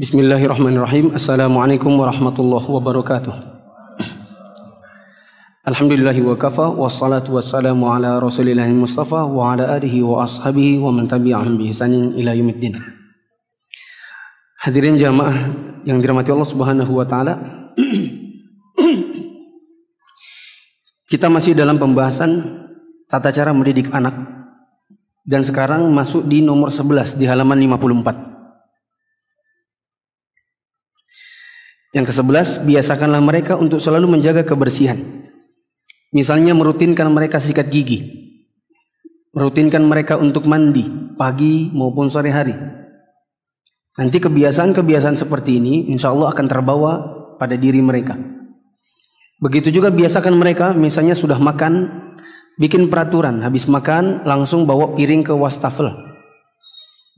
Bismillahirrahmanirrahim. Assalamualaikum warahmatullahi wabarakatuh. Alhamdulillahi wa kafa wassalatu wassalamu ala rasulillahi mustafa wa ala alihi wa ashabihi wa man tabi'ahum bi ihsanin ila yaumiddin. Hadirin jamaah yang dirahmati Allah Subhanahu wa taala. Kita masih dalam pembahasan tata cara mendidik anak dan sekarang masuk di nomor 11 di halaman 54. Yang ke-11, biasakanlah mereka untuk selalu menjaga kebersihan. Misalnya merutinkan mereka sikat gigi. Merutinkan mereka untuk mandi pagi maupun sore hari. Nanti kebiasaan-kebiasaan seperti ini insya Allah akan terbawa pada diri mereka. Begitu juga biasakan mereka misalnya sudah makan bikin peraturan habis makan langsung bawa piring ke wastafel.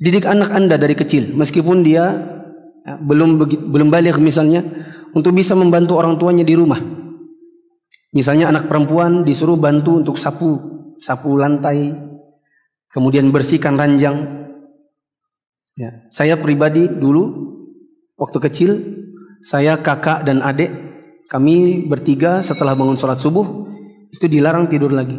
Didik anak Anda dari kecil meskipun dia belum belum balik misalnya untuk bisa membantu orang tuanya di rumah. Misalnya anak perempuan disuruh bantu untuk sapu sapu lantai, kemudian bersihkan ranjang. Ya, saya pribadi dulu waktu kecil saya kakak dan adik kami bertiga setelah bangun sholat subuh itu dilarang tidur lagi.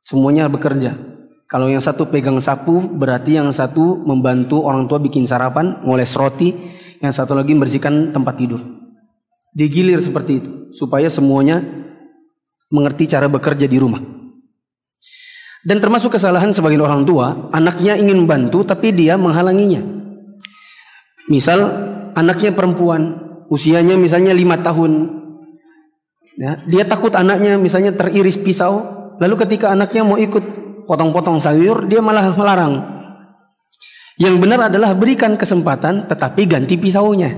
Semuanya bekerja. Kalau yang satu pegang sapu, berarti yang satu membantu orang tua bikin sarapan, ngoles roti, yang satu lagi membersihkan tempat tidur. Digilir seperti itu, supaya semuanya mengerti cara bekerja di rumah. Dan termasuk kesalahan sebagian orang tua, anaknya ingin membantu tapi dia menghalanginya. Misal anaknya perempuan, usianya misalnya lima tahun, ya, dia takut anaknya misalnya teriris pisau, lalu ketika anaknya mau ikut potong-potong sayur, dia malah melarang. Yang benar adalah berikan kesempatan tetapi ganti pisaunya.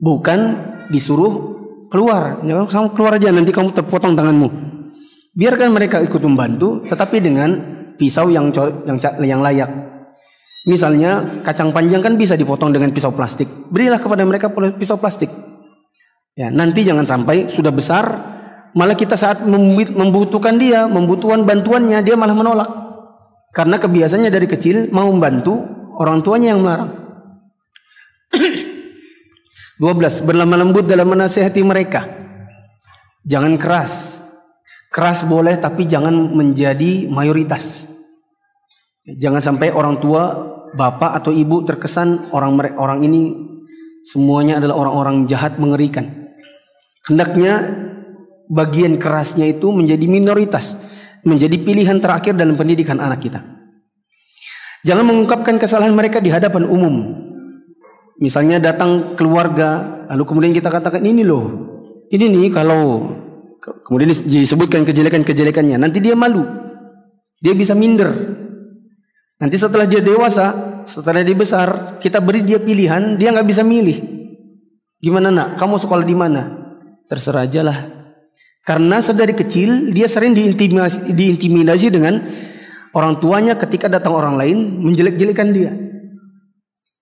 Bukan disuruh keluar. Ya, kamu keluar aja nanti kamu terpotong tanganmu. Biarkan mereka ikut membantu tetapi dengan pisau yang yang yang layak. Misalnya kacang panjang kan bisa dipotong dengan pisau plastik. Berilah kepada mereka pisau plastik. Ya, nanti jangan sampai sudah besar Malah kita saat membutuhkan dia, membutuhkan bantuannya, dia malah menolak. Karena kebiasaannya dari kecil mau membantu, orang tuanya yang melarang. 12. Berlama lembut dalam menasehati mereka. Jangan keras. Keras boleh tapi jangan menjadi mayoritas. Jangan sampai orang tua, bapak atau ibu terkesan orang orang ini semuanya adalah orang-orang jahat mengerikan. Hendaknya bagian kerasnya itu menjadi minoritas, menjadi pilihan terakhir dalam pendidikan anak kita. Jangan mengungkapkan kesalahan mereka di hadapan umum. Misalnya datang keluarga, lalu kemudian kita katakan ini loh, ini nih kalau kemudian disebutkan kejelekan-kejelekannya, nanti dia malu, dia bisa minder. Nanti setelah dia dewasa, setelah dia besar, kita beri dia pilihan, dia nggak bisa milih. Gimana nak? Kamu sekolah di mana? Terserah aja lah. Karena sedari kecil dia sering diintimidasi, diintimidasi dengan orang tuanya ketika datang orang lain menjelek-jelekan dia.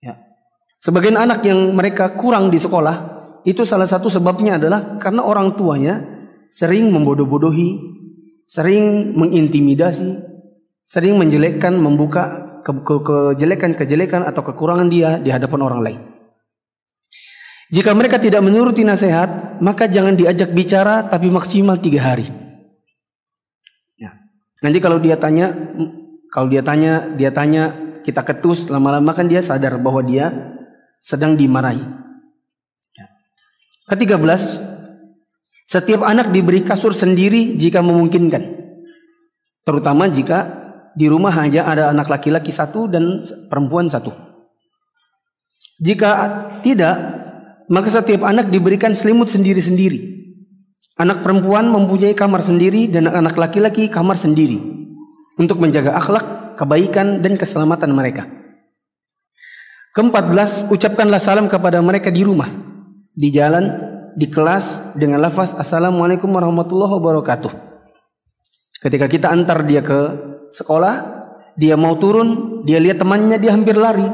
Ya. Sebagian anak yang mereka kurang di sekolah itu salah satu sebabnya adalah karena orang tuanya sering membodoh-bodohi, sering mengintimidasi, sering menjelekkan, membuka kejelekan-kejelekan atau kekurangan dia di hadapan orang lain. Jika mereka tidak menuruti nasihat, maka jangan diajak bicara tapi maksimal tiga hari. Ya. Nanti kalau dia tanya, kalau dia tanya, dia tanya, kita ketus, lama-lama kan dia sadar bahwa dia sedang dimarahi. Ya. Ketiga belas, setiap anak diberi kasur sendiri jika memungkinkan. Terutama jika di rumah hanya ada anak laki-laki satu dan perempuan satu. Jika tidak, maka setiap anak diberikan selimut sendiri-sendiri. Anak perempuan mempunyai kamar sendiri dan anak laki-laki kamar sendiri untuk menjaga akhlak, kebaikan dan keselamatan mereka. Keempat belas, ucapkanlah salam kepada mereka di rumah, di jalan, di kelas dengan lafaz Assalamualaikum warahmatullahi wabarakatuh. Ketika kita antar dia ke sekolah, dia mau turun, dia lihat temannya, dia hampir lari.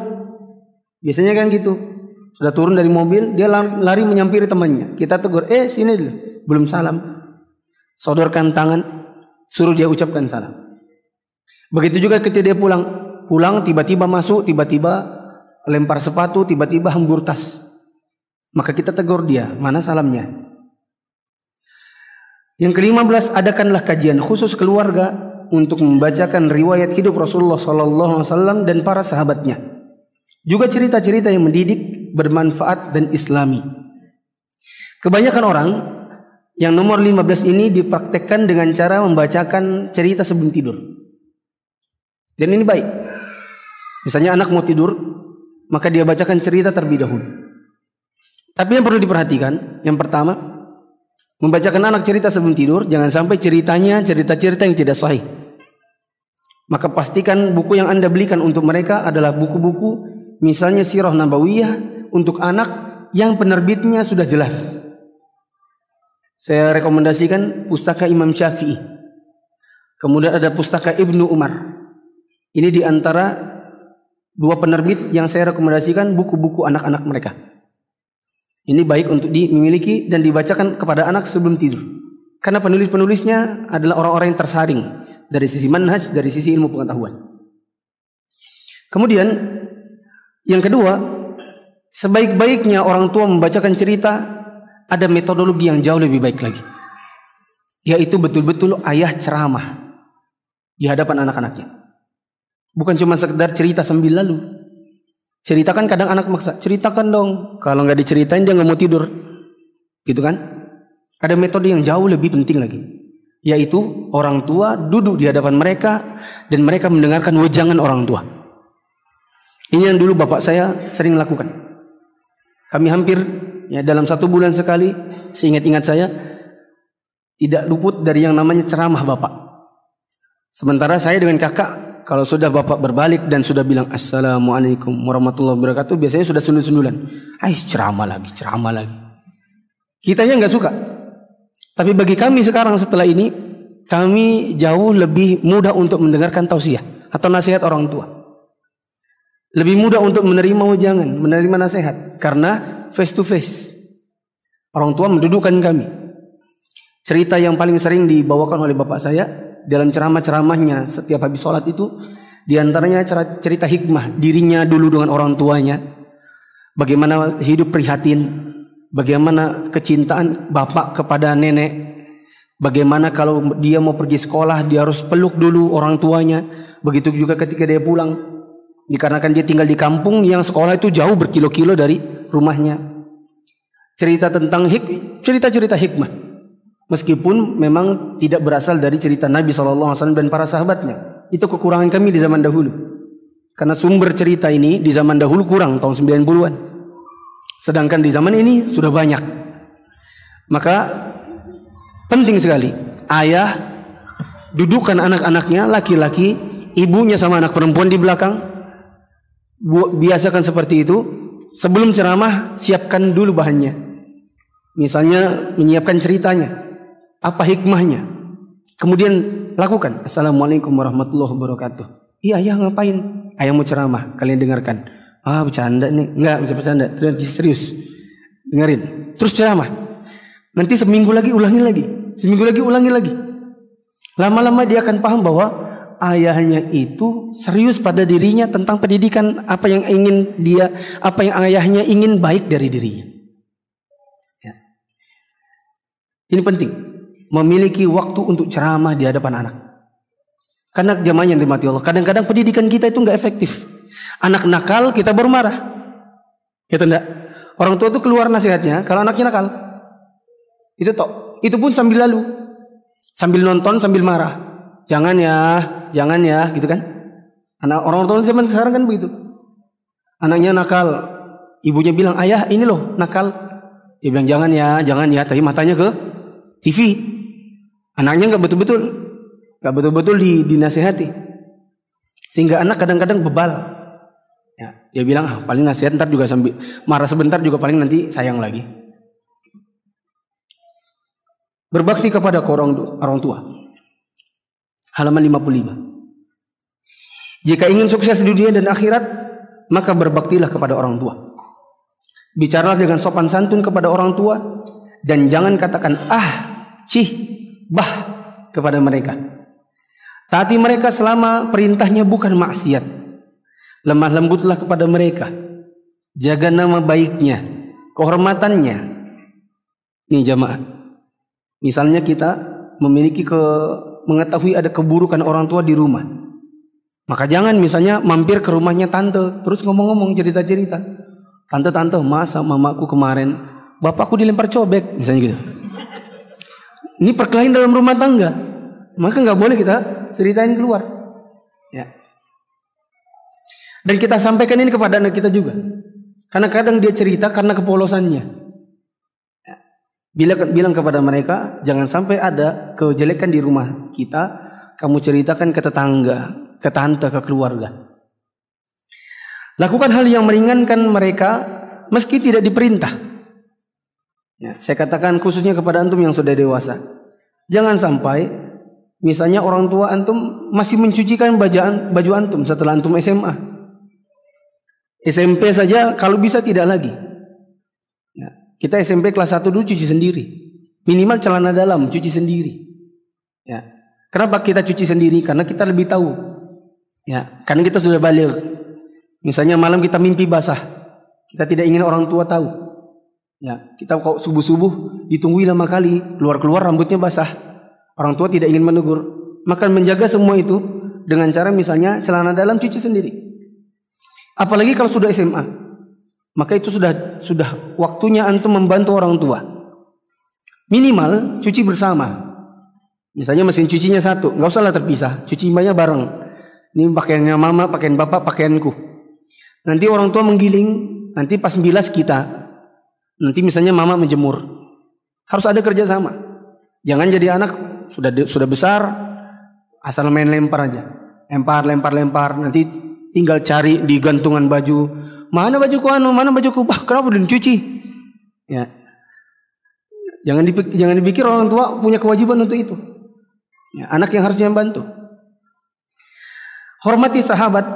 Biasanya kan gitu. Sudah turun dari mobil, dia lari menyampiri temannya. Kita tegur, eh sini dulu. Belum salam. Sodorkan tangan, suruh dia ucapkan salam. Begitu juga ketika dia pulang. Pulang tiba-tiba masuk, tiba-tiba lempar sepatu tiba-tiba hambur tas. Maka kita tegur dia, mana salamnya? Yang kelima belas, adakanlah kajian khusus keluarga untuk membacakan riwayat hidup Rasulullah SAW dan para sahabatnya. Juga cerita-cerita yang mendidik, bermanfaat dan islami. Kebanyakan orang yang nomor 15 ini dipraktekkan dengan cara membacakan cerita sebelum tidur. Dan ini baik. Misalnya anak mau tidur, maka dia bacakan cerita terlebih dahulu. Tapi yang perlu diperhatikan, yang pertama, membacakan anak cerita sebelum tidur, jangan sampai ceritanya cerita-cerita yang tidak sahih. Maka pastikan buku yang Anda belikan untuk mereka adalah buku-buku misalnya Sirah Nabawiyah untuk anak yang penerbitnya sudah jelas. Saya rekomendasikan pustaka Imam Syafi'i. Kemudian ada pustaka Ibnu Umar. Ini di antara dua penerbit yang saya rekomendasikan buku-buku anak-anak mereka. Ini baik untuk dimiliki dan dibacakan kepada anak sebelum tidur. Karena penulis-penulisnya adalah orang-orang yang tersaring dari sisi manhaj, dari sisi ilmu pengetahuan. Kemudian yang kedua, sebaik-baiknya orang tua membacakan cerita ada metodologi yang jauh lebih baik lagi. Yaitu betul-betul ayah ceramah di hadapan anak-anaknya. Bukan cuma sekedar cerita sambil lalu. Ceritakan kadang anak maksa, ceritakan dong. Kalau nggak diceritain dia nggak mau tidur. Gitu kan? Ada metode yang jauh lebih penting lagi. Yaitu orang tua duduk di hadapan mereka dan mereka mendengarkan wejangan orang tua. Ini yang dulu bapak saya sering lakukan. Kami hampir ya dalam satu bulan sekali seingat-ingat saya tidak luput dari yang namanya ceramah bapak. Sementara saya dengan kakak kalau sudah bapak berbalik dan sudah bilang assalamualaikum warahmatullahi wabarakatuh biasanya sudah sundul-sundulan. Ais ceramah lagi, ceramah lagi. Kitanya nggak suka. Tapi bagi kami sekarang setelah ini kami jauh lebih mudah untuk mendengarkan tausiah atau nasihat orang tua. Lebih mudah untuk menerima wejangan, menerima nasihat karena face to face. Orang tua mendudukkan kami. Cerita yang paling sering dibawakan oleh bapak saya dalam ceramah-ceramahnya setiap habis sholat itu di antaranya cerita hikmah dirinya dulu dengan orang tuanya. Bagaimana hidup prihatin, bagaimana kecintaan bapak kepada nenek, bagaimana kalau dia mau pergi sekolah dia harus peluk dulu orang tuanya. Begitu juga ketika dia pulang, dikarenakan dia tinggal di kampung yang sekolah itu jauh berkilo-kilo dari rumahnya. Cerita tentang hik cerita-cerita hikmah. Meskipun memang tidak berasal dari cerita Nabi SAW dan para sahabatnya. Itu kekurangan kami di zaman dahulu. Karena sumber cerita ini di zaman dahulu kurang tahun 90-an. Sedangkan di zaman ini sudah banyak. Maka penting sekali ayah dudukkan anak-anaknya laki-laki, ibunya sama anak perempuan di belakang. Biasakan seperti itu sebelum ceramah siapkan dulu bahannya. Misalnya menyiapkan ceritanya, apa hikmahnya. Kemudian lakukan. Assalamualaikum warahmatullahi wabarakatuh. Iya, ayah ngapain? Ayah mau ceramah, kalian dengarkan. Ah, bercanda nih. Enggak, bisa bercanda. Serius. Dengerin. Terus ceramah. Nanti seminggu lagi ulangi lagi. Seminggu lagi ulangi lagi. Lama-lama dia akan paham bahwa ayahnya itu serius pada dirinya tentang pendidikan apa yang ingin dia, apa yang ayahnya ingin baik dari dirinya. Ya. Ini penting, memiliki waktu untuk ceramah di hadapan anak. Karena zamannya yang dimati Allah. Kadang-kadang pendidikan kita itu nggak efektif. Anak nakal kita baru marah. Itu enggak. Orang tua itu keluar nasihatnya kalau anaknya nakal. Itu tok. Itu pun sambil lalu. Sambil nonton, sambil marah. Jangan ya, jangan ya, gitu kan? Anak orang tua zaman sekarang kan begitu. Anaknya nakal, ibunya bilang ayah ini loh nakal. Dia bilang jangan ya, jangan ya, tapi matanya ke TV. Anaknya nggak betul-betul, nggak betul-betul di, dinasehati. Sehingga anak kadang-kadang bebal. Ya, dia bilang ah, paling nasihat ntar juga sambil marah sebentar juga paling nanti sayang lagi. Berbakti kepada orang, orang tua halaman 55. Jika ingin sukses di dunia dan akhirat, maka berbaktilah kepada orang tua. Bicaralah dengan sopan santun kepada orang tua dan jangan katakan ah, cih, bah kepada mereka. Taati mereka selama perintahnya bukan maksiat. Lemah lembutlah kepada mereka jaga nama baiknya, kehormatannya. Nih jamaah, misalnya kita memiliki ke mengetahui ada keburukan orang tua di rumah, maka jangan misalnya mampir ke rumahnya tante, terus ngomong-ngomong cerita-cerita. Tante-tante, masa mamaku kemarin bapakku dilempar cobek, misalnya gitu. Ini perkelahian dalam rumah tangga. Maka nggak boleh kita ceritain keluar. Ya. Dan kita sampaikan ini kepada anak kita juga. Karena kadang dia cerita karena kepolosannya. Bila bilang kepada mereka, jangan sampai ada kejelekan di rumah kita, kamu ceritakan ke tetangga, ke tante, ke keluarga. Lakukan hal yang meringankan mereka meski tidak diperintah. Ya, saya katakan khususnya kepada antum yang sudah dewasa. Jangan sampai misalnya orang tua antum masih mencucikan bajaan baju antum setelah antum SMA. SMP saja kalau bisa tidak lagi. Kita SMP kelas 1 dulu cuci sendiri. Minimal celana dalam cuci sendiri. Ya. Kenapa kita cuci sendiri? Karena kita lebih tahu. Ya, karena kita sudah balik. Misalnya malam kita mimpi basah. Kita tidak ingin orang tua tahu. Ya, kita kok subuh-subuh ditunggu lama kali, keluar-keluar rambutnya basah. Orang tua tidak ingin menegur. Maka menjaga semua itu dengan cara misalnya celana dalam cuci sendiri. Apalagi kalau sudah SMA. Maka itu sudah sudah waktunya antum membantu orang tua. Minimal cuci bersama. Misalnya mesin cucinya satu, nggak usahlah terpisah, cuci banyak bareng. Ini pakaiannya mama, pakaian bapak, pakaianku. Nanti orang tua menggiling, nanti pas bilas kita, Nanti misalnya mama menjemur, harus ada kerjasama. Jangan jadi anak sudah sudah besar, asal main lempar aja, lempar, lempar, lempar. Nanti tinggal cari di gantungan baju, mana bajuku anu, mana bajuku, bah kenapa belum cuci? Ya, jangan dipikir, jangan dipikir orang tua punya kewajiban untuk itu. Ya, anak yang harusnya membantu. Hormati sahabat.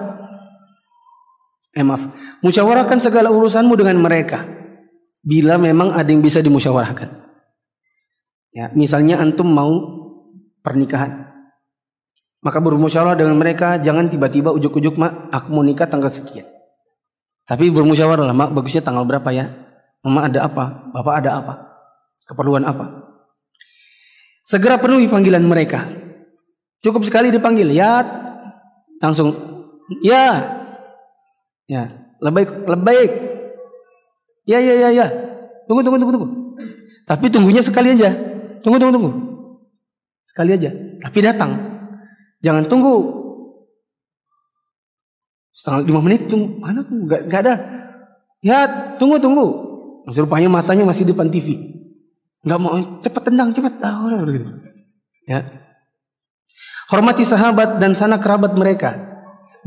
Eh maaf, musyawarahkan segala urusanmu dengan mereka bila memang ada yang bisa dimusyawarahkan. Ya, misalnya antum mau pernikahan. Maka bermusyawarah dengan mereka, jangan tiba-tiba ujuk-ujuk, "Mak, aku mau nikah tanggal sekian." Tapi bermusyawarah lah, "Mak, bagusnya tanggal berapa ya?" "Mama ada apa? Bapak ada apa? Keperluan apa?" Segera penuhi panggilan mereka. Cukup sekali dipanggil, ya langsung ya. Ya, lebih lebih Ya ya ya ya. Tunggu tunggu tunggu tunggu. Tapi tunggunya sekali aja. Tunggu tunggu tunggu. Sekali aja. Tapi datang. Jangan tunggu setengah lima menit tunggu mana tuh nggak nggak ada ya tunggu tunggu Masih rupanya matanya masih depan TV nggak mau cepat tendang cepat ah, gitu. ya hormati sahabat dan sana kerabat mereka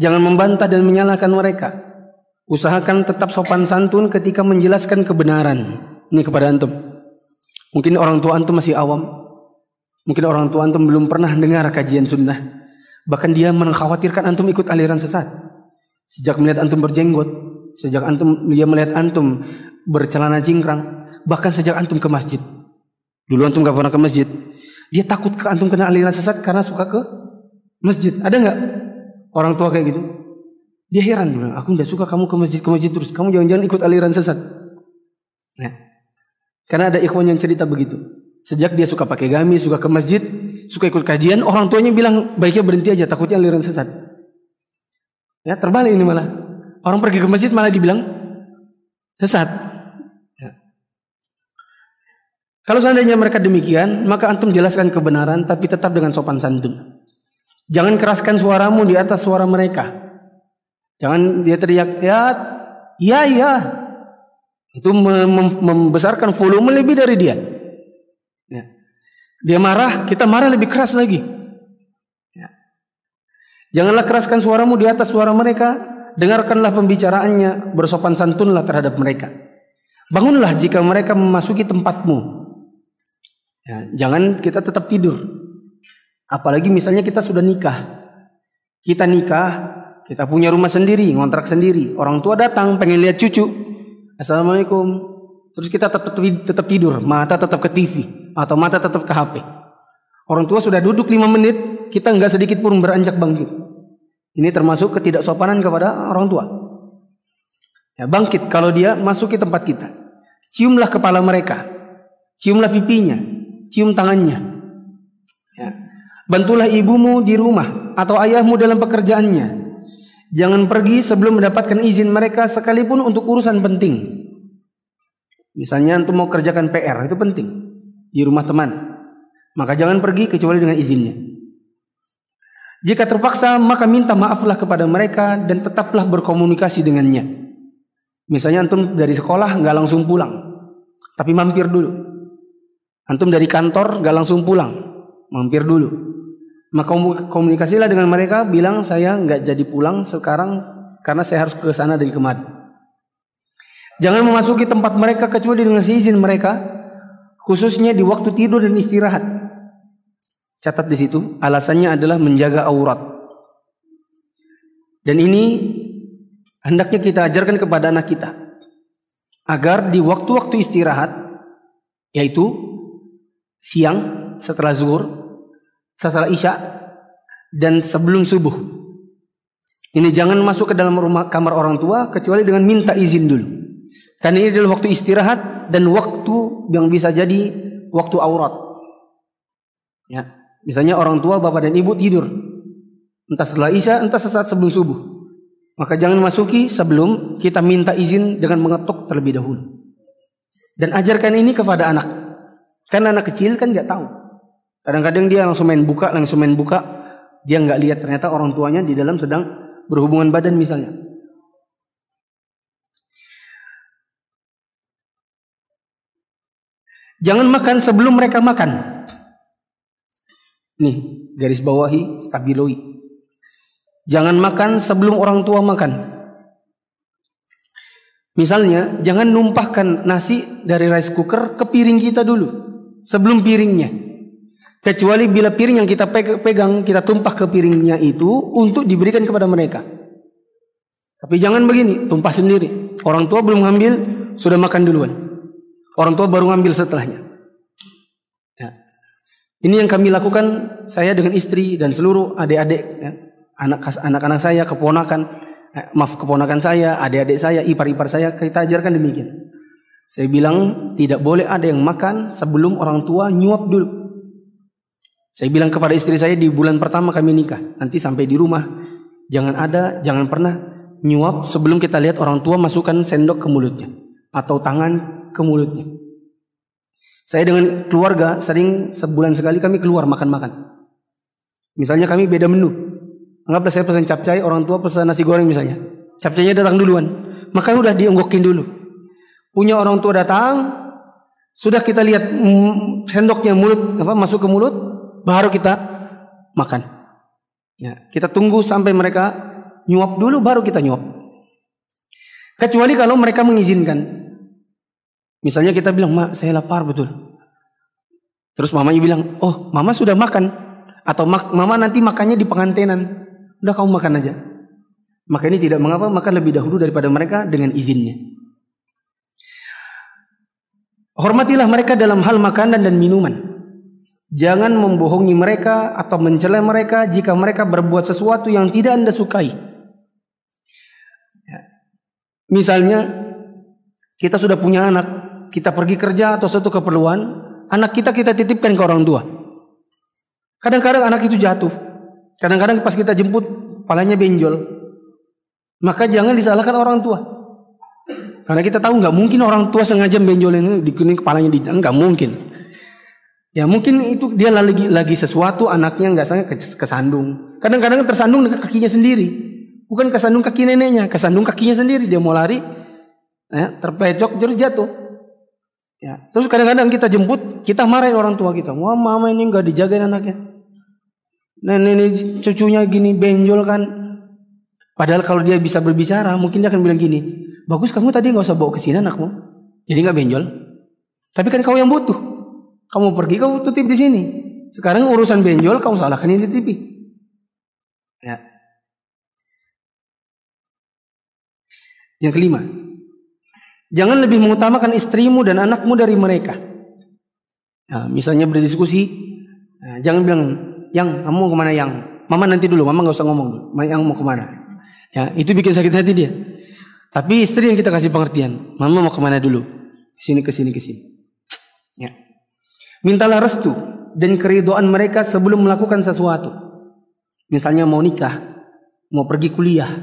jangan membantah dan menyalahkan mereka Usahakan tetap sopan santun ketika menjelaskan kebenaran. Ini kepada antum. Mungkin orang tua antum masih awam. Mungkin orang tua antum belum pernah dengar kajian sunnah. Bahkan dia mengkhawatirkan antum ikut aliran sesat. Sejak melihat antum berjenggot, sejak antum dia melihat antum bercelana cingkrang, bahkan sejak antum ke masjid. Dulu antum gak pernah ke masjid. Dia takut ke antum kena aliran sesat karena suka ke masjid. Ada nggak orang tua kayak gitu? Dia heran bilang, aku tidak suka kamu ke masjid ke masjid terus. Kamu jangan-jangan ikut aliran sesat. Nah, karena ada ikhwan yang cerita begitu. Sejak dia suka pakai gamis, suka ke masjid, suka ikut kajian, orang tuanya bilang baiknya berhenti aja, takutnya aliran sesat. Ya terbalik ini malah. Orang pergi ke masjid malah dibilang sesat. Ya. Kalau seandainya mereka demikian, maka antum jelaskan kebenaran tapi tetap dengan sopan santun. Jangan keraskan suaramu di atas suara mereka. Jangan dia teriak, ya, ya, ya. Itu mem membesarkan volume lebih dari dia. Ya. Dia marah, kita marah lebih keras lagi. Janganlah keraskan suaramu di atas suara mereka. Dengarkanlah pembicaraannya, bersopan santunlah terhadap mereka. Bangunlah jika mereka memasuki tempatmu. Ya, jangan kita tetap tidur. Apalagi misalnya kita sudah nikah. Kita nikah, kita punya rumah sendiri, ngontrak sendiri. Orang tua datang pengen lihat cucu. Assalamualaikum. Terus kita tetap tetap tidur, mata tetap ke TV atau mata tetap ke HP. Orang tua sudah duduk lima menit, kita nggak sedikit pun beranjak bangkit. Ini termasuk ketidaksopanan kepada orang tua. Ya, bangkit kalau dia masuk ke tempat kita. Ciumlah kepala mereka. Ciumlah pipinya. Cium tangannya. Ya. Bantulah ibumu di rumah atau ayahmu dalam pekerjaannya. Jangan pergi sebelum mendapatkan izin mereka sekalipun untuk urusan penting. Misalnya untuk mau kerjakan PR itu penting di rumah teman. Maka jangan pergi kecuali dengan izinnya. Jika terpaksa maka minta maaflah kepada mereka dan tetaplah berkomunikasi dengannya. Misalnya antum dari sekolah nggak langsung pulang, tapi mampir dulu. Antum dari kantor nggak langsung pulang, mampir dulu. Maka komunikasilah dengan mereka, bilang saya nggak jadi pulang sekarang karena saya harus ke sana dari kemari. Jangan memasuki tempat mereka kecuali dengan izin mereka, khususnya di waktu tidur dan istirahat. Catat di situ, alasannya adalah menjaga aurat. Dan ini hendaknya kita ajarkan kepada anak kita agar di waktu-waktu istirahat yaitu siang setelah zuhur, setelah isya dan sebelum subuh. Ini jangan masuk ke dalam rumah kamar orang tua kecuali dengan minta izin dulu. Karena ini adalah waktu istirahat dan waktu yang bisa jadi waktu aurat. Ya, misalnya orang tua, bapak dan ibu tidur. Entah setelah isya, entah sesaat sebelum subuh. Maka jangan masuki sebelum kita minta izin dengan mengetuk terlebih dahulu. Dan ajarkan ini kepada anak. Karena anak kecil kan nggak tahu. Kadang-kadang dia langsung main buka, langsung main buka. Dia nggak lihat ternyata orang tuanya di dalam sedang berhubungan badan misalnya. Jangan makan sebelum mereka makan. Nih, garis bawahi, stabiloi. Jangan makan sebelum orang tua makan. Misalnya, jangan numpahkan nasi dari rice cooker ke piring kita dulu sebelum piringnya. Kecuali bila piring yang kita pegang kita tumpah ke piringnya itu untuk diberikan kepada mereka. Tapi jangan begini, tumpah sendiri. Orang tua belum ngambil, sudah makan duluan. Orang tua baru ngambil setelahnya. Ya. Ini yang kami lakukan saya dengan istri dan seluruh adik-adik. Ya anak anak-anak saya, keponakan, eh, maaf keponakan saya, adik-adik saya, ipar-ipar saya kita ajarkan demikian. Saya bilang tidak boleh ada yang makan sebelum orang tua nyuap dulu. Saya bilang kepada istri saya di bulan pertama kami nikah, nanti sampai di rumah jangan ada, jangan pernah nyuap sebelum kita lihat orang tua masukkan sendok ke mulutnya atau tangan ke mulutnya. Saya dengan keluarga sering sebulan sekali kami keluar makan-makan. Misalnya kami beda menu. Anggaplah saya pesan capcay, orang tua pesan nasi goreng misalnya. Capcaynya datang duluan. Maka udah diunggokin dulu. Punya orang tua datang, sudah kita lihat sendoknya mulut apa masuk ke mulut, baru kita makan. Ya, kita tunggu sampai mereka nyuap dulu baru kita nyuap. Kecuali kalau mereka mengizinkan. Misalnya kita bilang, "Mak, saya lapar betul." Terus mamanya bilang, "Oh, mama sudah makan." Atau mama nanti makannya di pengantenan. Udah kamu makan aja. Maka ini tidak mengapa makan lebih dahulu daripada mereka dengan izinnya. Hormatilah mereka dalam hal makanan dan minuman. Jangan membohongi mereka atau mencela mereka jika mereka berbuat sesuatu yang tidak Anda sukai. Ya. Misalnya, kita sudah punya anak, kita pergi kerja atau suatu keperluan, anak kita kita titipkan ke orang tua. Kadang-kadang anak itu jatuh, Kadang-kadang pas kita jemput palanya benjol. Maka jangan disalahkan orang tua. Karena kita tahu nggak mungkin orang tua sengaja benjolin dikuning kepalanya di nggak mungkin. Ya mungkin itu dia lagi lagi sesuatu anaknya nggak sangat kesandung. Kadang-kadang tersandung dengan kakinya sendiri. Bukan kesandung kaki neneknya, kesandung kakinya sendiri. Dia mau lari, ya, terpecok terus jatuh. Ya. Terus kadang-kadang kita jemput, kita marahin orang tua kita. Wah mama ini nggak dijagain anaknya. Nah ini cucunya gini benjol kan. Padahal kalau dia bisa berbicara mungkin dia akan bilang gini. Bagus kamu tadi nggak usah bawa ke sini anakmu. Jadi nggak benjol. Tapi kan kau yang butuh. Kamu pergi kau tutip di sini. Sekarang urusan benjol kau salahkan ini di TV. Ya. Yang kelima, jangan lebih mengutamakan istrimu dan anakmu dari mereka. Nah, misalnya berdiskusi, nah, jangan bilang yang kamu mau ke mana yang? Mama nanti dulu, mama nggak usah ngomong dulu. Yang mau ke mana? Ya, itu bikin sakit hati dia. Tapi istri yang kita kasih pengertian, mama mau ke mana dulu? Sini ke sini ke sini. Ya. Mintalah restu dan keridoan mereka sebelum melakukan sesuatu. Misalnya mau nikah, mau pergi kuliah,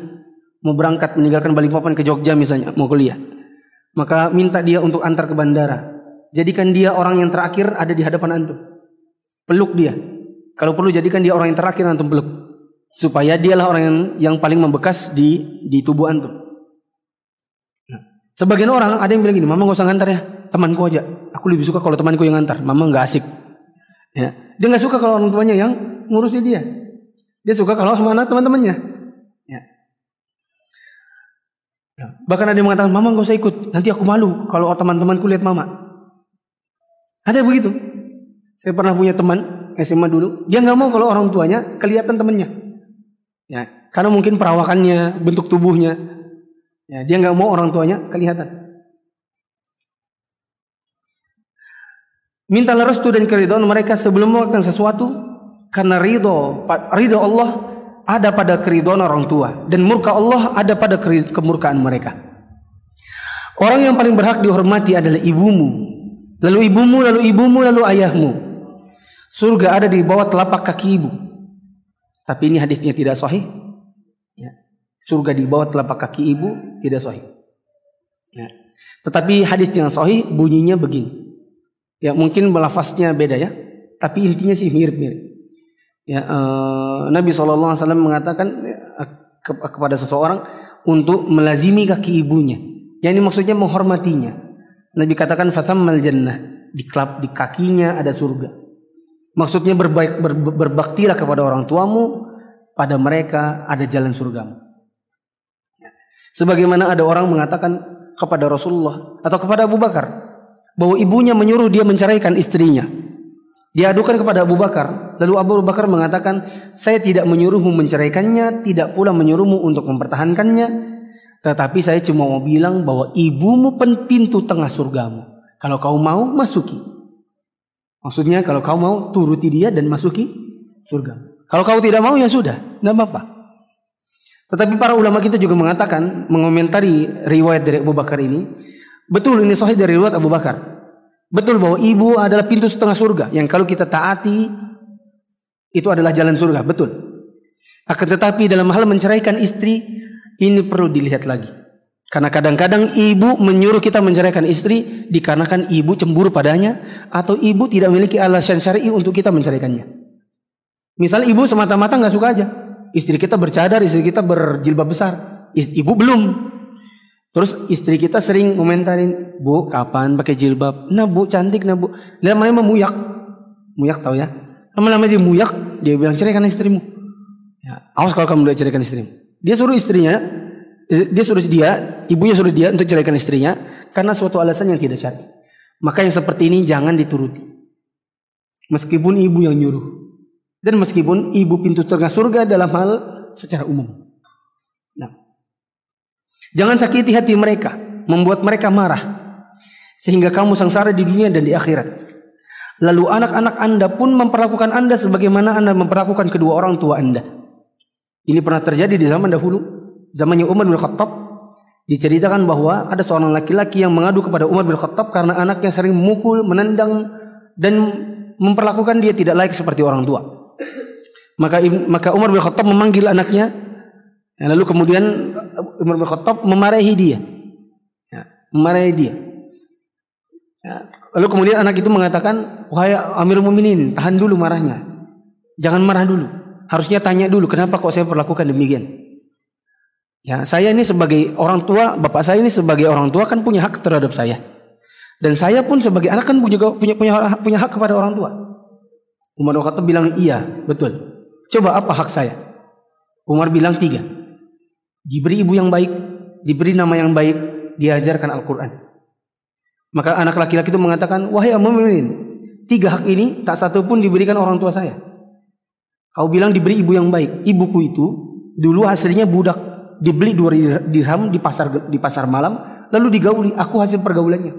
mau berangkat meninggalkan Balikpapan ke Jogja misalnya, mau kuliah. Maka minta dia untuk antar ke bandara. Jadikan dia orang yang terakhir ada di hadapan antum. Peluk dia. Kalau perlu jadikan dia orang yang terakhir antum peluk. Supaya dialah orang yang, yang paling membekas di di tubuh antum. Sebagian orang ada yang bilang gini, mama gak usah ngantar ya, temanku aja. Aku lebih suka kalau temanku yang ngantar, mama nggak asik. Ya. Dia nggak suka kalau orang tuanya yang ngurusi dia. Dia suka kalau sama teman-temannya. Ya. ya. Bahkan ada yang mengatakan, mama gak usah ikut, nanti aku malu kalau teman-temanku lihat mama. Ada begitu. Saya pernah punya teman SMA dulu, dia nggak mau kalau orang tuanya kelihatan temannya. Ya, karena mungkin perawakannya, bentuk tubuhnya, Ya, dia nggak mau orang tuanya kelihatan. Mintalah restu dan keridhaan mereka sebelum melakukan sesuatu karena ridho ridho Allah ada pada keridhaan orang tua dan murka Allah ada pada kemurkaan mereka. Orang yang paling berhak dihormati adalah ibumu, lalu ibumu, lalu ibumu, lalu ayahmu. Surga ada di bawah telapak kaki ibu. Tapi ini hadisnya tidak sahih surga di bawah telapak kaki ibu tidak sahih. Ya. Tetapi hadis yang sahih bunyinya begini. Ya mungkin belafaznya beda ya, tapi intinya sih mirip-mirip. Ya, uh, Nabi SAW mengatakan ke kepada seseorang untuk melazimi kaki ibunya. Yang ini maksudnya menghormatinya. Nabi katakan fathammal jannah di klub di kakinya ada surga. Maksudnya berbaik ber, berbaktilah kepada orang tuamu, pada mereka ada jalan surgamu. Sebagaimana ada orang mengatakan kepada Rasulullah atau kepada Abu Bakar bahwa ibunya menyuruh dia menceraikan istrinya. Dia adukan kepada Abu Bakar, lalu Abu Bakar mengatakan, "Saya tidak menyuruhmu menceraikannya, tidak pula menyuruhmu untuk mempertahankannya, tetapi saya cuma mau bilang bahwa ibumu pintu tengah surgamu. Kalau kau mau, masuki." Maksudnya kalau kau mau turuti dia dan masuki surga. Kalau kau tidak mau ya sudah, tidak apa-apa. Tetapi para ulama kita juga mengatakan, mengomentari riwayat dari Abu Bakar ini, betul ini sahih dari riwayat Abu Bakar. Betul bahwa ibu adalah pintu setengah surga yang kalau kita taati itu adalah jalan surga, betul. Akan tetapi dalam hal menceraikan istri ini perlu dilihat lagi. Karena kadang-kadang ibu menyuruh kita menceraikan istri dikarenakan ibu cemburu padanya atau ibu tidak memiliki alasan syar'i untuk kita menceraikannya. Misal ibu semata-mata nggak suka aja, istri kita bercadar, istri kita berjilbab besar. Ibu belum. Terus istri kita sering komentarin, Bu, kapan pakai jilbab? Nah, Bu, cantik nah, Bu. Lama-lama muyak. Muyak tahu ya? Lama-lama dia muyak, dia bilang ceraikan istrimu. Ya, awas kalau kamu udah ceraikan istrimu. Dia suruh istrinya, dia suruh dia, ibunya suruh dia untuk ceraikan istrinya karena suatu alasan yang tidak syar'i. Maka yang seperti ini jangan dituruti. Meskipun ibu yang nyuruh. Dan meskipun ibu pintu tengah surga dalam hal secara umum. Jangan sakiti hati mereka, membuat mereka marah sehingga kamu sengsara di dunia dan di akhirat. Lalu anak-anak Anda pun memperlakukan Anda sebagaimana Anda memperlakukan kedua orang tua Anda. Ini pernah terjadi di zaman dahulu, zamannya Umar bin Khattab. Diceritakan bahwa ada seorang laki-laki yang mengadu kepada Umar bin Khattab karena anaknya sering memukul, menendang dan memperlakukan dia tidak layak seperti orang tua. Maka maka Umar bin Khattab memanggil anaknya, ya, lalu kemudian Umar bin Khattab memarahi dia, ya, memarahi dia. Ya, lalu kemudian anak itu mengatakan, wahai Amir Muminin, tahan dulu marahnya, jangan marah dulu. Harusnya tanya dulu, kenapa kok saya perlakukan demikian? Ya, saya ini sebagai orang tua, bapak saya ini sebagai orang tua kan punya hak terhadap saya. Dan saya pun sebagai anak kan punya punya punya, punya hak kepada orang tua. Umar bin Khattab bilang iya, betul. Coba apa hak saya? Umar bilang tiga. Diberi ibu yang baik, diberi nama yang baik, diajarkan Al-Quran. Maka anak laki-laki itu mengatakan, wahai mu'minin, tiga hak ini tak satu pun diberikan orang tua saya. Kau bilang diberi ibu yang baik. Ibuku itu dulu hasilnya budak, dibeli dua dirham di pasar di pasar malam, lalu digauli. Aku hasil pergaulannya.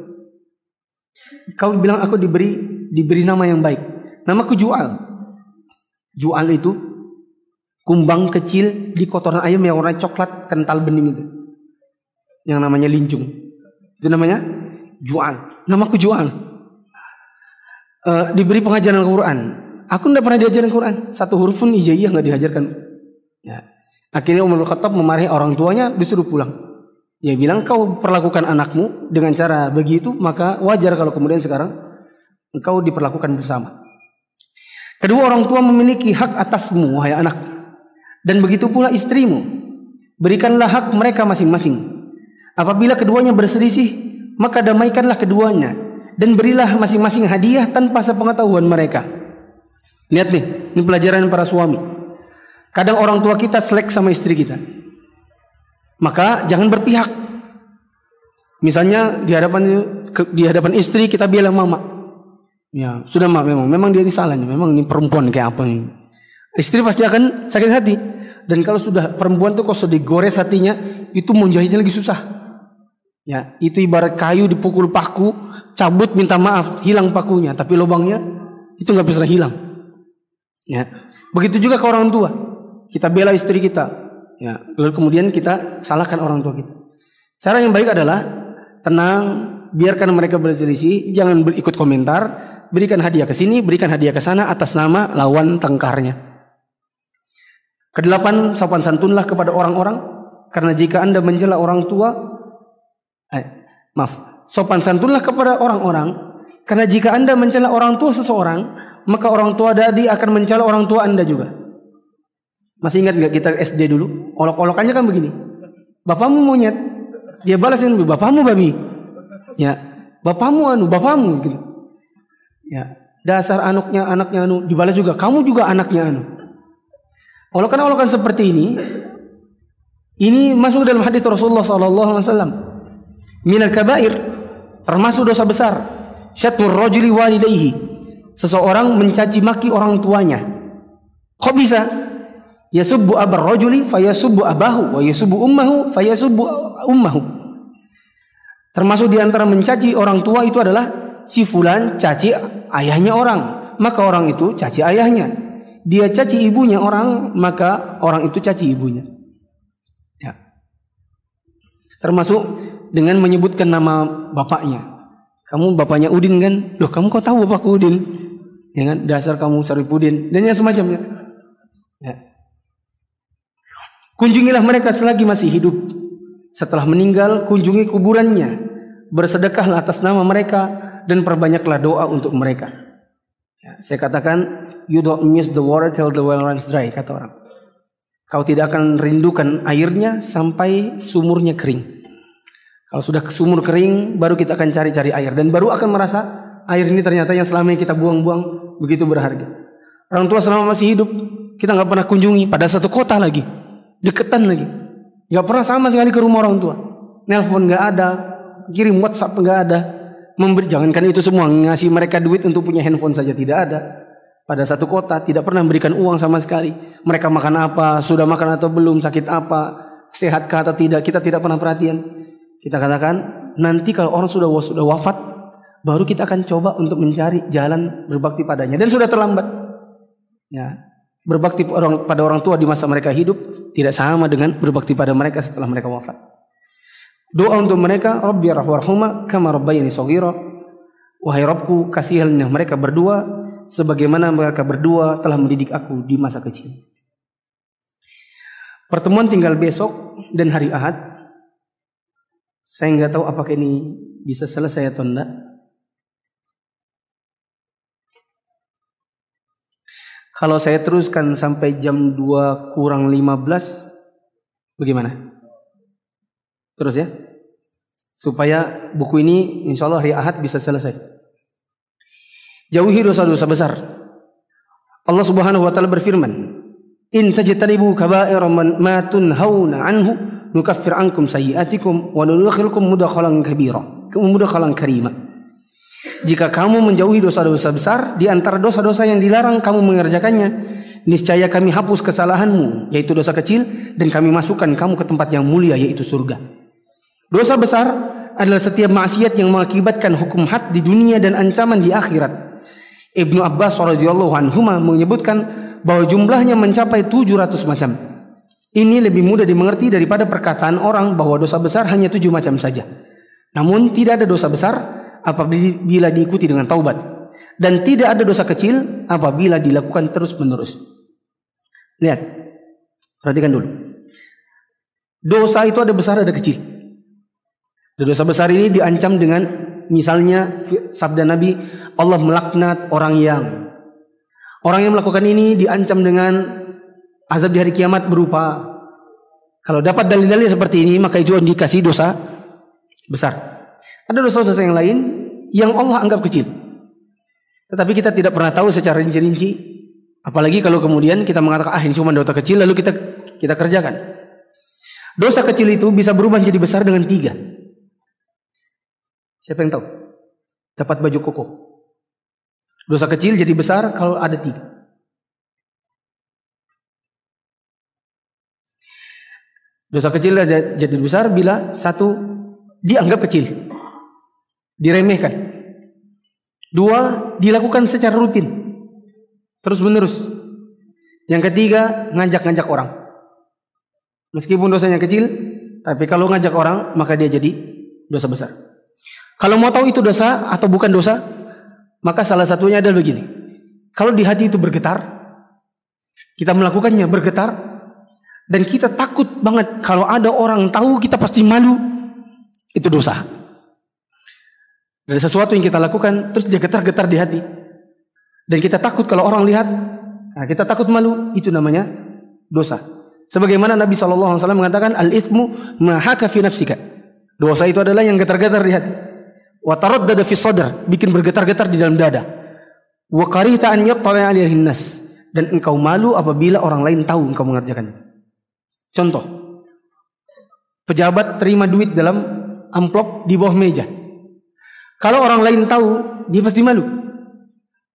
Kau bilang aku diberi diberi nama yang baik. Namaku jual. Jual itu kumbang kecil di kotoran ayam yang warna coklat kental bening itu. yang namanya lincung. Itu namanya Juan. Namaku Juan. Uh, diberi pengajaran Al-Quran. Aku tidak pernah diajarin Quran. Satu huruf pun ijaiyah nggak diajarkan. Ya. Akhirnya Umar Khattab memarahi orang tuanya disuruh pulang. Dia bilang kau perlakukan anakmu dengan cara begitu maka wajar kalau kemudian sekarang engkau diperlakukan bersama. Kedua orang tua memiliki hak atasmu wahai anak. Dan begitu pula istrimu. Berikanlah hak mereka masing-masing. Apabila keduanya berselisih, maka damaikanlah keduanya dan berilah masing-masing hadiah tanpa sepengetahuan mereka. Lihat nih, ini pelajaran para suami. Kadang orang tua kita selek sama istri kita. Maka jangan berpihak. Misalnya di hadapan di hadapan istri kita bilang mama. Ya, sudah mak memang memang dia ini memang ini perempuan kayak apa ini. Istri pasti akan sakit hati. Dan kalau sudah perempuan tuh kalau sudah digores hatinya, itu menjahitnya lagi susah. Ya, itu ibarat kayu dipukul paku, cabut minta maaf, hilang pakunya, tapi lubangnya itu nggak bisa hilang. Ya, begitu juga ke orang tua. Kita bela istri kita, ya, lalu kemudian kita salahkan orang tua kita. Cara yang baik adalah tenang, biarkan mereka berselisih, jangan berikut komentar, berikan hadiah ke sini, berikan hadiah ke sana atas nama lawan tengkarnya. Kedelapan, sopan santunlah kepada orang-orang, karena jika anda menjela orang tua, eh, maaf, sopan santunlah kepada orang-orang karena jika Anda mencela orang tua seseorang, maka orang tua tadi akan mencela orang tua Anda juga. Masih ingat nggak kita SD dulu? Olok-olokannya kan begini. Bapamu monyet. Dia balasin, bapamu babi. Ya, bapamu anu, bapamu gitu. Ya, dasar anaknya anaknya anu dibalas juga. Kamu juga anaknya anu. Olokan-olokan seperti ini ini masuk dalam hadis Rasulullah sallallahu alaihi wasallam. Minal kabair termasuk dosa besar syatmur rajuli walidayhi seseorang mencaci maki orang tuanya. Kok bisa? Yasubbu abar rajuli fayasubbu abahu wa yasubbu ummahu fayasubbu ummahu. Termasuk di antara mencaci orang tua itu adalah si fulan caci ayahnya orang maka orang itu caci ayahnya dia caci ibunya orang maka orang itu caci ibunya ya termasuk dengan menyebutkan nama bapaknya. Kamu bapaknya Udin kan? Loh kamu kok tahu bapakku Udin? Ya kan? Dasar kamu Saripudin dan yang semacamnya. Ya. Kunjungilah mereka selagi masih hidup. Setelah meninggal, kunjungi kuburannya. Bersedekahlah atas nama mereka dan perbanyaklah doa untuk mereka. Ya, saya katakan, you don't miss the water till the well runs dry, kata orang. Kau tidak akan rindukan airnya sampai sumurnya kering. Kalau sudah sumur kering, baru kita akan cari-cari air dan baru akan merasa air ini ternyata yang selama ini kita buang-buang begitu berharga. Orang tua selama masih hidup, kita nggak pernah kunjungi pada satu kota lagi, deketan lagi, nggak pernah sama sekali ke rumah orang tua. Nelpon nggak ada, kirim WhatsApp nggak ada, memberi jangankan itu semua ngasih mereka duit untuk punya handphone saja tidak ada. Pada satu kota tidak pernah memberikan uang sama sekali. Mereka makan apa, sudah makan atau belum, sakit apa, sehat atau tidak, kita tidak pernah perhatian. Kita katakan nanti kalau orang sudah sudah wafat baru kita akan coba untuk mencari jalan berbakti padanya dan sudah terlambat. Ya. Berbakti pada orang tua di masa mereka hidup tidak sama dengan berbakti pada mereka setelah mereka wafat. Doa untuk mereka, Rabbi rahwarhuma kama rabbayani shaghira. Wahai Rabbku, kasihilah mereka berdua sebagaimana mereka berdua telah mendidik aku di masa kecil. Pertemuan tinggal besok dan hari Ahad saya nggak tahu apakah ini bisa selesai atau enggak. Kalau saya teruskan sampai jam 2 kurang 15, bagaimana? Terus ya? Supaya buku ini insya Allah hari Ahad bisa selesai. Jauhi dosa-dosa besar. Allah Subhanahu wa taala berfirman, "In tajtanibu kaba'ira ma tunhauna anhu nukaffir ankum sayyiatikum wa nudkhilukum mudkhalan kabira mudkhalan karima jika kamu menjauhi dosa-dosa besar di antara dosa-dosa yang dilarang kamu mengerjakannya niscaya kami hapus kesalahanmu yaitu dosa kecil dan kami masukkan kamu ke tempat yang mulia yaitu surga dosa besar adalah setiap maksiat yang mengakibatkan hukum had di dunia dan ancaman di akhirat Ibnu Abbas radhiyallahu anhu menyebutkan bahwa jumlahnya mencapai 700 macam Ini lebih mudah dimengerti daripada perkataan orang bahwa dosa besar hanya tujuh macam saja. Namun tidak ada dosa besar apabila diikuti dengan taubat. Dan tidak ada dosa kecil apabila dilakukan terus menerus. Lihat. Perhatikan dulu. Dosa itu ada besar ada kecil. Dosa besar ini diancam dengan misalnya sabda Nabi Allah melaknat orang yang orang yang melakukan ini diancam dengan azab di hari kiamat berupa kalau dapat dalil-dalil seperti ini maka itu indikasi dosa besar. Ada dosa-dosa yang lain yang Allah anggap kecil. Tetapi kita tidak pernah tahu secara rinci-rinci apalagi kalau kemudian kita mengatakan ah ini cuma dosa kecil lalu kita kita kerjakan. Dosa kecil itu bisa berubah menjadi besar dengan tiga. Siapa yang tahu? Dapat baju koko. Dosa kecil jadi besar kalau ada tiga. Dosa kecil jadi besar bila satu dianggap kecil, diremehkan. Dua, dilakukan secara rutin, terus menerus. Yang ketiga, ngajak-ngajak orang. Meskipun dosanya kecil, tapi kalau ngajak orang, maka dia jadi dosa besar. Kalau mau tahu itu dosa atau bukan dosa, maka salah satunya adalah begini. Kalau di hati itu bergetar, kita melakukannya bergetar, dan kita takut banget kalau ada orang tahu kita pasti malu. Itu dosa. Dari sesuatu yang kita lakukan terus dia getar-getar di hati. Dan kita takut kalau orang lihat nah kita takut malu. Itu namanya dosa. Sebagaimana Nabi SAW mengatakan al ithmu mahaka fi nafsika. Dosa itu adalah yang getar-getar di hati wa taraddada fi sadr bikin bergetar-getar di dalam dada wa karihta an yattala dan engkau malu apabila orang lain tahu engkau mengerjakannya Contoh, pejabat terima duit dalam amplop di bawah meja. Kalau orang lain tahu, dia pasti malu.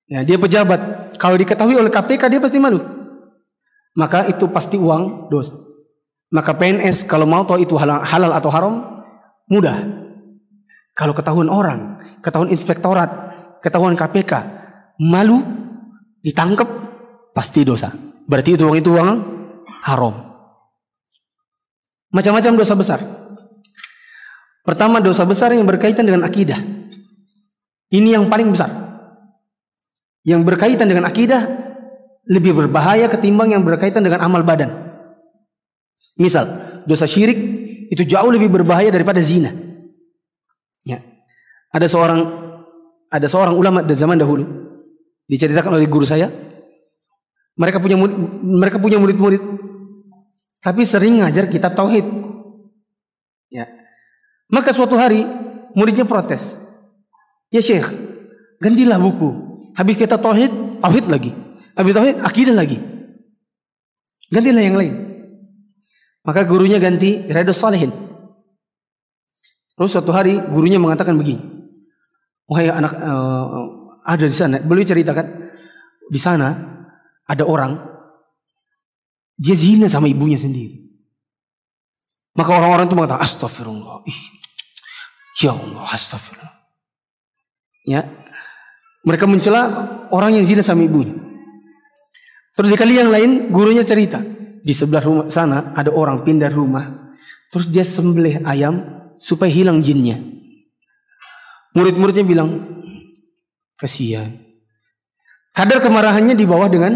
Ya, dia pejabat. Kalau diketahui oleh KPK, dia pasti malu. Maka itu pasti uang dosa. Maka PNS kalau mau tahu itu halal atau haram, mudah. Kalau ketahuan orang, ketahuan inspektorat, ketahuan KPK, malu, ditangkap, pasti dosa. Berarti itu uang itu uang haram. Macam-macam dosa besar. Pertama dosa besar yang berkaitan dengan akidah. Ini yang paling besar. Yang berkaitan dengan akidah lebih berbahaya ketimbang yang berkaitan dengan amal badan. Misal, dosa syirik itu jauh lebih berbahaya daripada zina. Ada seorang ada seorang ulama dari zaman dahulu diceritakan oleh guru saya. Mereka punya mereka punya murid-murid tapi sering ngajar kitab tauhid. Ya. Maka suatu hari muridnya protes. Ya Syekh, gantilah buku. Habis kita tauhid, tauhid lagi. Habis tauhid, akidah lagi. Gantilah yang lain. Maka gurunya ganti Riyadus Salihin. Terus suatu hari gurunya mengatakan begini. Wahai anak uh, ada di sana, beliau ceritakan di sana ada orang dia zina sama ibunya sendiri. Maka orang-orang itu mengatakan astagfirullah. Ih, ya Allah astagfirullah. Ya. Mereka mencela orang yang zina sama ibunya. Terus di kali yang lain gurunya cerita. Di sebelah rumah sana ada orang pindah rumah. Terus dia sembelih ayam supaya hilang jinnya. Murid-muridnya bilang, kasihan. Kadar kemarahannya di bawah dengan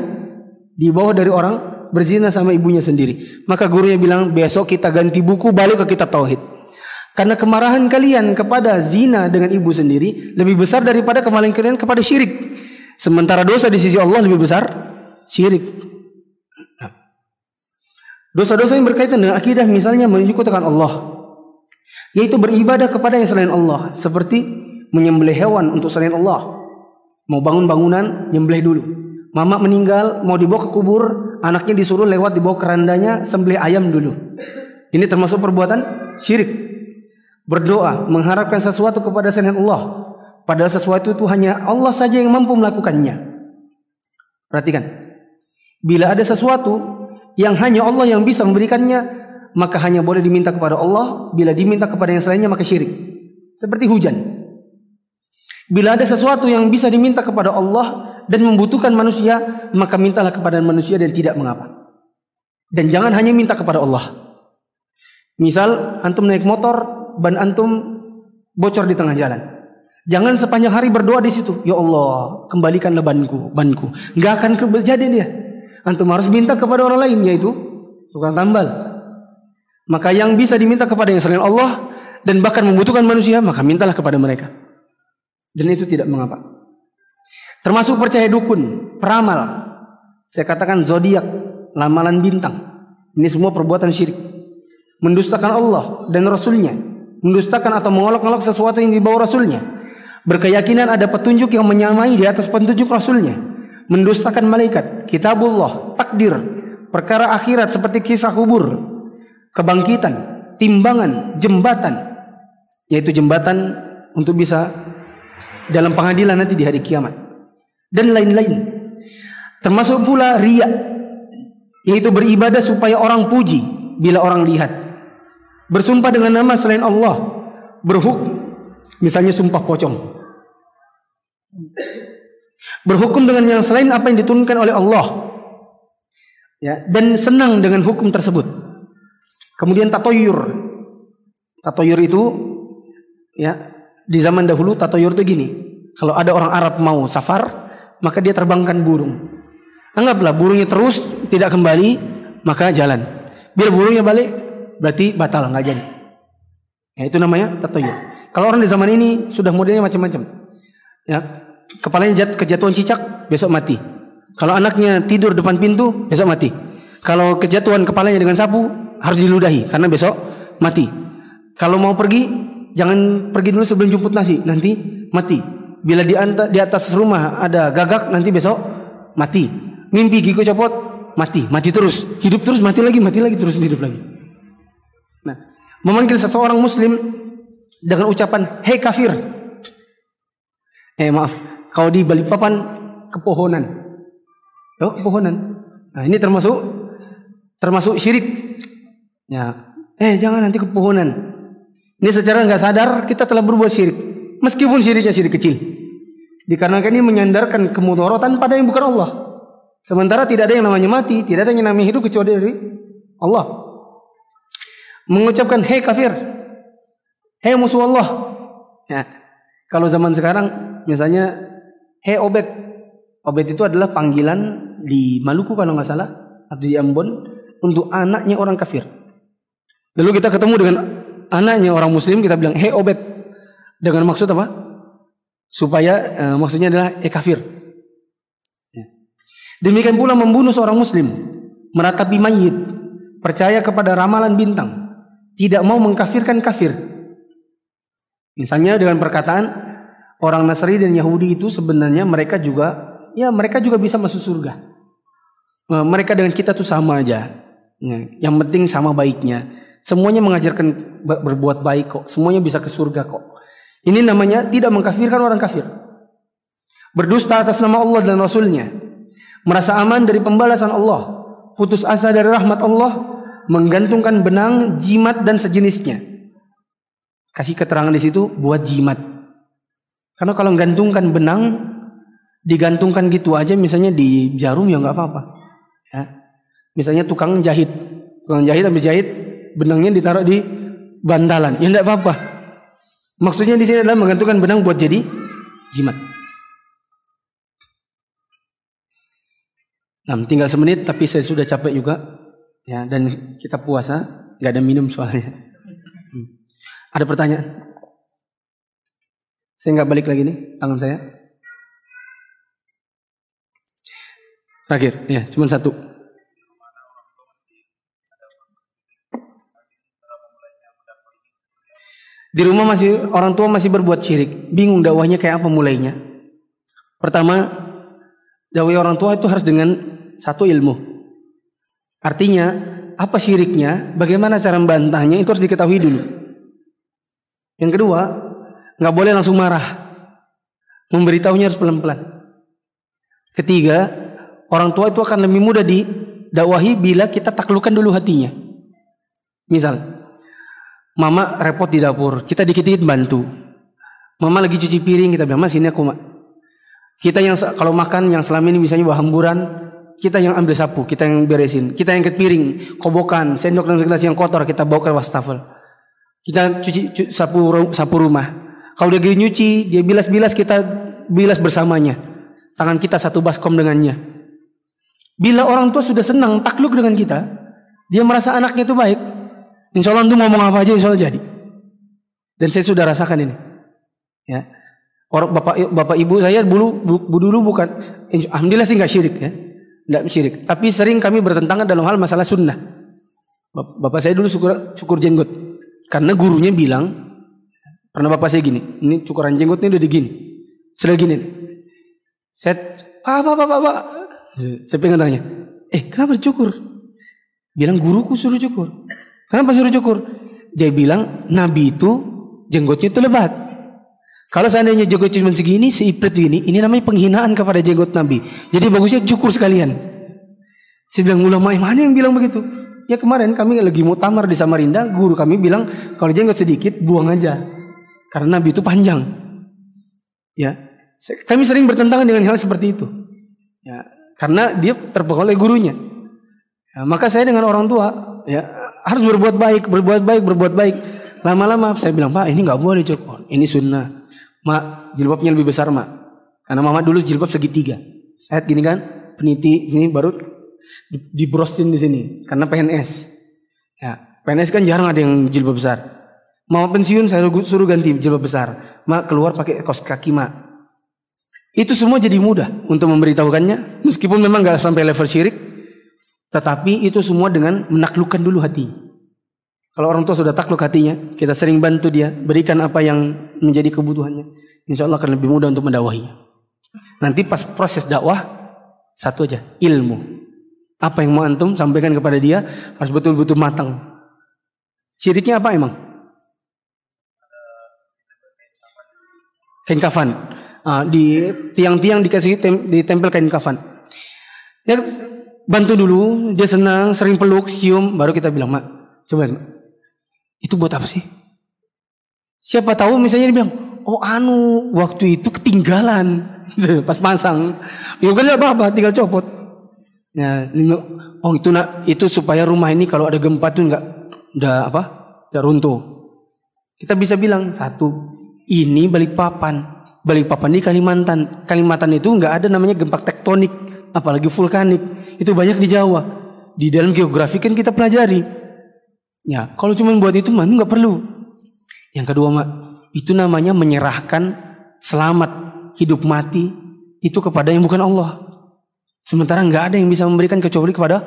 di bawah dari orang berzina sama ibunya sendiri. Maka gurunya bilang, besok kita ganti buku balik ke kitab tauhid. Karena kemarahan kalian kepada zina dengan ibu sendiri lebih besar daripada kemarahan kalian kepada syirik. Sementara dosa di sisi Allah lebih besar syirik. Nah. Dosa-dosa yang berkaitan dengan akidah misalnya menyekutukan Allah. Yaitu beribadah kepada yang selain Allah. Seperti menyembelih hewan untuk selain Allah. Mau bangun bangunan, nyembelih dulu. Mama meninggal, mau dibawa ke kubur, anaknya disuruh lewat dibawa kerandanya sembelih ayam dulu. Ini termasuk perbuatan syirik. Berdoa, mengharapkan sesuatu kepada selain Allah. Padahal sesuatu itu hanya Allah saja yang mampu melakukannya. Perhatikan. Bila ada sesuatu yang hanya Allah yang bisa memberikannya, maka hanya boleh diminta kepada Allah. Bila diminta kepada yang selainnya, maka syirik. Seperti hujan. Bila ada sesuatu yang bisa diminta kepada Allah dan membutuhkan manusia, maka mintalah kepada manusia dan tidak mengapa. Dan jangan hanya minta kepada Allah. Misal antum naik motor, ban antum bocor di tengah jalan. Jangan sepanjang hari berdoa di situ. Ya Allah, kembalikanlah banku, banku. Enggak akan terjadi dia. Antum harus minta kepada orang lain yaitu tukang tambal. Maka yang bisa diminta kepada yang selain Allah dan bahkan membutuhkan manusia, maka mintalah kepada mereka. Dan itu tidak mengapa. Termasuk percaya dukun, peramal. Saya katakan zodiak, lamalan bintang. Ini semua perbuatan syirik. Mendustakan Allah dan Rasulnya. Mendustakan atau mengolok-olok sesuatu yang dibawa Rasulnya. Berkeyakinan ada petunjuk yang menyamai di atas petunjuk Rasulnya. Mendustakan malaikat, kitabullah, takdir, perkara akhirat seperti kisah kubur, kebangkitan, timbangan, jembatan. Yaitu jembatan untuk bisa dalam pengadilan nanti di hari kiamat. Dan lain-lain. Termasuk pula riak yaitu beribadah supaya orang puji bila orang lihat. Bersumpah dengan nama selain Allah, berhukum misalnya sumpah pocong. Berhukum dengan yang selain apa yang diturunkan oleh Allah. Ya, dan senang dengan hukum tersebut. Kemudian tatoyur. Tatoyur itu ya di zaman dahulu tatoyur itu gini. Kalau ada orang Arab mau safar, maka dia terbangkan burung. Anggaplah burungnya terus tidak kembali, maka jalan. Biar burungnya balik, berarti batal nggak jadi. Ya, itu namanya tatoyur. Kalau orang di zaman ini sudah modelnya macam-macam. Ya, kepalanya jat, kejatuhan cicak, besok mati. Kalau anaknya tidur depan pintu, besok mati. Kalau kejatuhan kepalanya dengan sapu, harus diludahi karena besok mati. Kalau mau pergi, jangan pergi dulu sebelum jemput nasi, nanti mati. Bila di, di atas rumah ada gagak, nanti besok mati mimpi gigi copot, mati, mati terus, hidup terus, mati lagi, mati lagi, terus hidup lagi. Nah, memanggil seseorang muslim dengan ucapan hei kafir. Eh maaf, kalau di Balikpapan kepohonan. Oh, kepohonan. Nah, ini termasuk termasuk syirik. Ya. Eh, jangan nanti kepohonan. Ini secara nggak sadar kita telah berbuat syirik. Meskipun syiriknya syirik kecil. Dikarenakan ini menyandarkan kemudorotan pada yang bukan Allah. Sementara tidak ada yang namanya mati, tidak ada yang namanya hidup kecuali dari Allah. Mengucapkan hei kafir, hei musuh Allah. Ya. Kalau zaman sekarang misalnya hei obet. Obet itu adalah panggilan di Maluku kalau nggak salah atau di Ambon untuk anaknya orang kafir. Lalu kita ketemu dengan anaknya orang muslim kita bilang hei obet dengan maksud apa? Supaya uh, maksudnya adalah eh kafir. Demikian pula membunuh seorang muslim, meratapi mayit, percaya kepada ramalan bintang, tidak mau mengkafirkan kafir. Misalnya dengan perkataan orang Nasrani dan Yahudi itu sebenarnya mereka juga ya mereka juga bisa masuk surga. Eh, mereka dengan kita tuh sama aja. Ya, yang penting sama baiknya. Semuanya mengajarkan berbuat baik kok. Semuanya bisa ke surga kok. Ini namanya tidak mengkafirkan orang kafir. Berdusta atas nama Allah dan Rasulnya merasa aman dari pembalasan Allah, putus asa dari rahmat Allah, menggantungkan benang, jimat dan sejenisnya. Kasih keterangan di situ buat jimat. Karena kalau menggantungkan benang, digantungkan gitu aja misalnya di jarum ya nggak apa-apa. Ya. Misalnya tukang jahit, tukang jahit habis jahit, benangnya ditaruh di bantalan, ya nggak apa-apa. Maksudnya di sini adalah menggantungkan benang buat jadi jimat. Nah, tinggal semenit tapi saya sudah capek juga. Ya, dan kita puasa, nggak ada minum soalnya. Hmm. Ada pertanyaan? Saya nggak balik lagi nih tangan saya. Terakhir, ya, cuma satu. Di rumah masih orang tua masih berbuat syirik, bingung dakwahnya kayak apa mulainya. Pertama, dakwah orang tua itu harus dengan satu ilmu. Artinya, apa syiriknya, bagaimana cara membantahnya itu harus diketahui dulu. Yang kedua, nggak boleh langsung marah. Memberitahunya harus pelan-pelan. Ketiga, orang tua itu akan lebih mudah didakwahi bila kita taklukkan dulu hatinya. Misal, mama repot di dapur, kita dikit-dikit bantu. Mama lagi cuci piring, kita bilang, mas ini aku mak. Kita yang kalau makan yang selama ini misalnya bawa hamburan, kita yang ambil sapu, kita yang beresin, kita yang angkat piring, kobokan, sendok dan segala yang kotor kita bawa ke wastafel. Kita cuci, cuci sapu sapu rumah. Kalau dia nyuci, dia bilas-bilas kita bilas bersamanya. Tangan kita satu baskom dengannya. Bila orang tua sudah senang takluk dengan kita, dia merasa anaknya itu baik. Insya Allah itu ngomong apa aja insya Allah jadi. Dan saya sudah rasakan ini. Ya. Orang bapak bapak ibu saya dulu bu, dulu bukan alhamdulillah sih nggak syirik ya. Nggak syirik, tapi sering kami bertentangan dalam hal masalah sunnah. Bapak saya dulu syukur, syukur jenggot. Karena gurunya bilang, pernah bapak saya gini, ini cukuran jenggotnya udah digini. Sudah gini. Saya, apa, apa, apa. Saya pengen tanya, eh kenapa cukur? Bilang guruku suruh cukur. Kenapa suruh cukur? Dia bilang, Nabi itu jenggotnya itu lebat. Kalau seandainya jenggot cuma segini, seipret gini, ini namanya penghinaan kepada jenggot Nabi. Jadi bagusnya cukur sekalian. Saya bilang ulama mana yang bilang begitu? Ya kemarin kami lagi mau tamar di Samarinda, guru kami bilang kalau jenggot sedikit buang aja. Karena Nabi itu panjang. Ya, kami sering bertentangan dengan hal seperti itu. Ya, karena dia terpengaruh oleh gurunya. Ya, maka saya dengan orang tua ya harus berbuat baik, berbuat baik, berbuat baik. Lama-lama saya bilang, Pak ini nggak boleh cukur, ini sunnah. Mak, jilbabnya lebih besar, Mak. Karena Mama dulu jilbab segitiga. Saya gini kan, peniti ini baru di, brostin di sini karena PNS. Ya, PNS kan jarang ada yang jilbab besar. Mau pensiun saya suruh ganti jilbab besar. Mak keluar pakai kaos kaki, Mak. Itu semua jadi mudah untuk memberitahukannya. Meskipun memang gak sampai level syirik. Tetapi itu semua dengan menaklukkan dulu hati. Kalau orang tua sudah takluk hatinya, kita sering bantu dia, berikan apa yang menjadi kebutuhannya. Insya Allah akan lebih mudah untuk mendakwahinya. Nanti pas proses dakwah, satu aja, ilmu. Apa yang mau antum sampaikan kepada dia harus betul-betul matang. Syiriknya apa emang? Kain kafan. Ah, di tiang-tiang dikasih tem, ditempel kain kafan. Ya, bantu dulu, dia senang, sering peluk, cium, baru kita bilang, Mak, coba itu buat apa sih? Siapa tahu misalnya dia bilang, oh anu waktu itu ketinggalan pas pasang. Ya kan apa-apa, tinggal copot. Ya, oh itu nak itu supaya rumah ini kalau ada gempa tuh nggak udah apa? Udah runtuh. Kita bisa bilang satu, ini balik papan. Balik papan di Kalimantan. Kalimantan itu nggak ada namanya gempa tektonik, apalagi vulkanik. Itu banyak di Jawa. Di dalam geografi kan kita pelajari. Ya, kalau cuma buat itu mah nggak perlu. Yang kedua mak, itu namanya menyerahkan selamat hidup mati itu kepada yang bukan Allah. Sementara nggak ada yang bisa memberikan kecuali kepada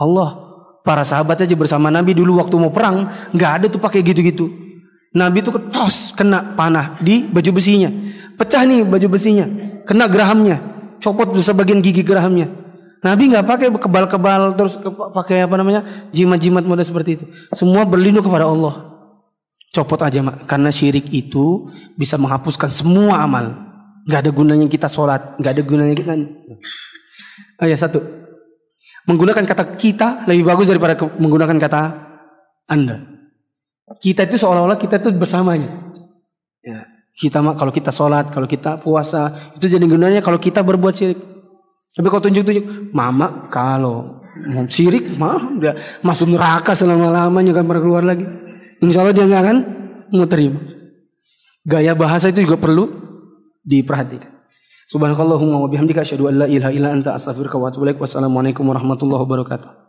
Allah. Para sahabat aja bersama Nabi dulu waktu mau perang nggak ada tuh pakai gitu-gitu. Nabi itu ketos kena panah di baju besinya, pecah nih baju besinya, kena gerahamnya, copot sebagian gigi gerahamnya. Nabi nggak pakai kebal-kebal terus pakai apa namanya jimat-jimat model seperti itu. Semua berlindung kepada Allah. Copot aja mak, karena syirik itu bisa menghapuskan semua amal. Nggak ada gunanya kita sholat, nggak ada gunanya kita. Oh ya satu, menggunakan kata kita lebih bagus daripada menggunakan kata anda. Kita itu seolah-olah kita itu bersamanya. Ya, kita kalau kita sholat, kalau kita puasa, itu jadi gunanya kalau kita berbuat syirik. Tapi kau tunjuk-tunjuk, mama kalau mau sirik, mah dia masuk neraka selama-lamanya kan pernah keluar lagi. Insya Allah dia nggak akan mau terima. Gaya bahasa itu juga perlu diperhatikan. Subhanakallahumma wa bihamdika asyhadu an la ilaha illa anta astaghfiruka wa atubu ilaik. Wassalamualaikum warahmatullahi wabarakatuh.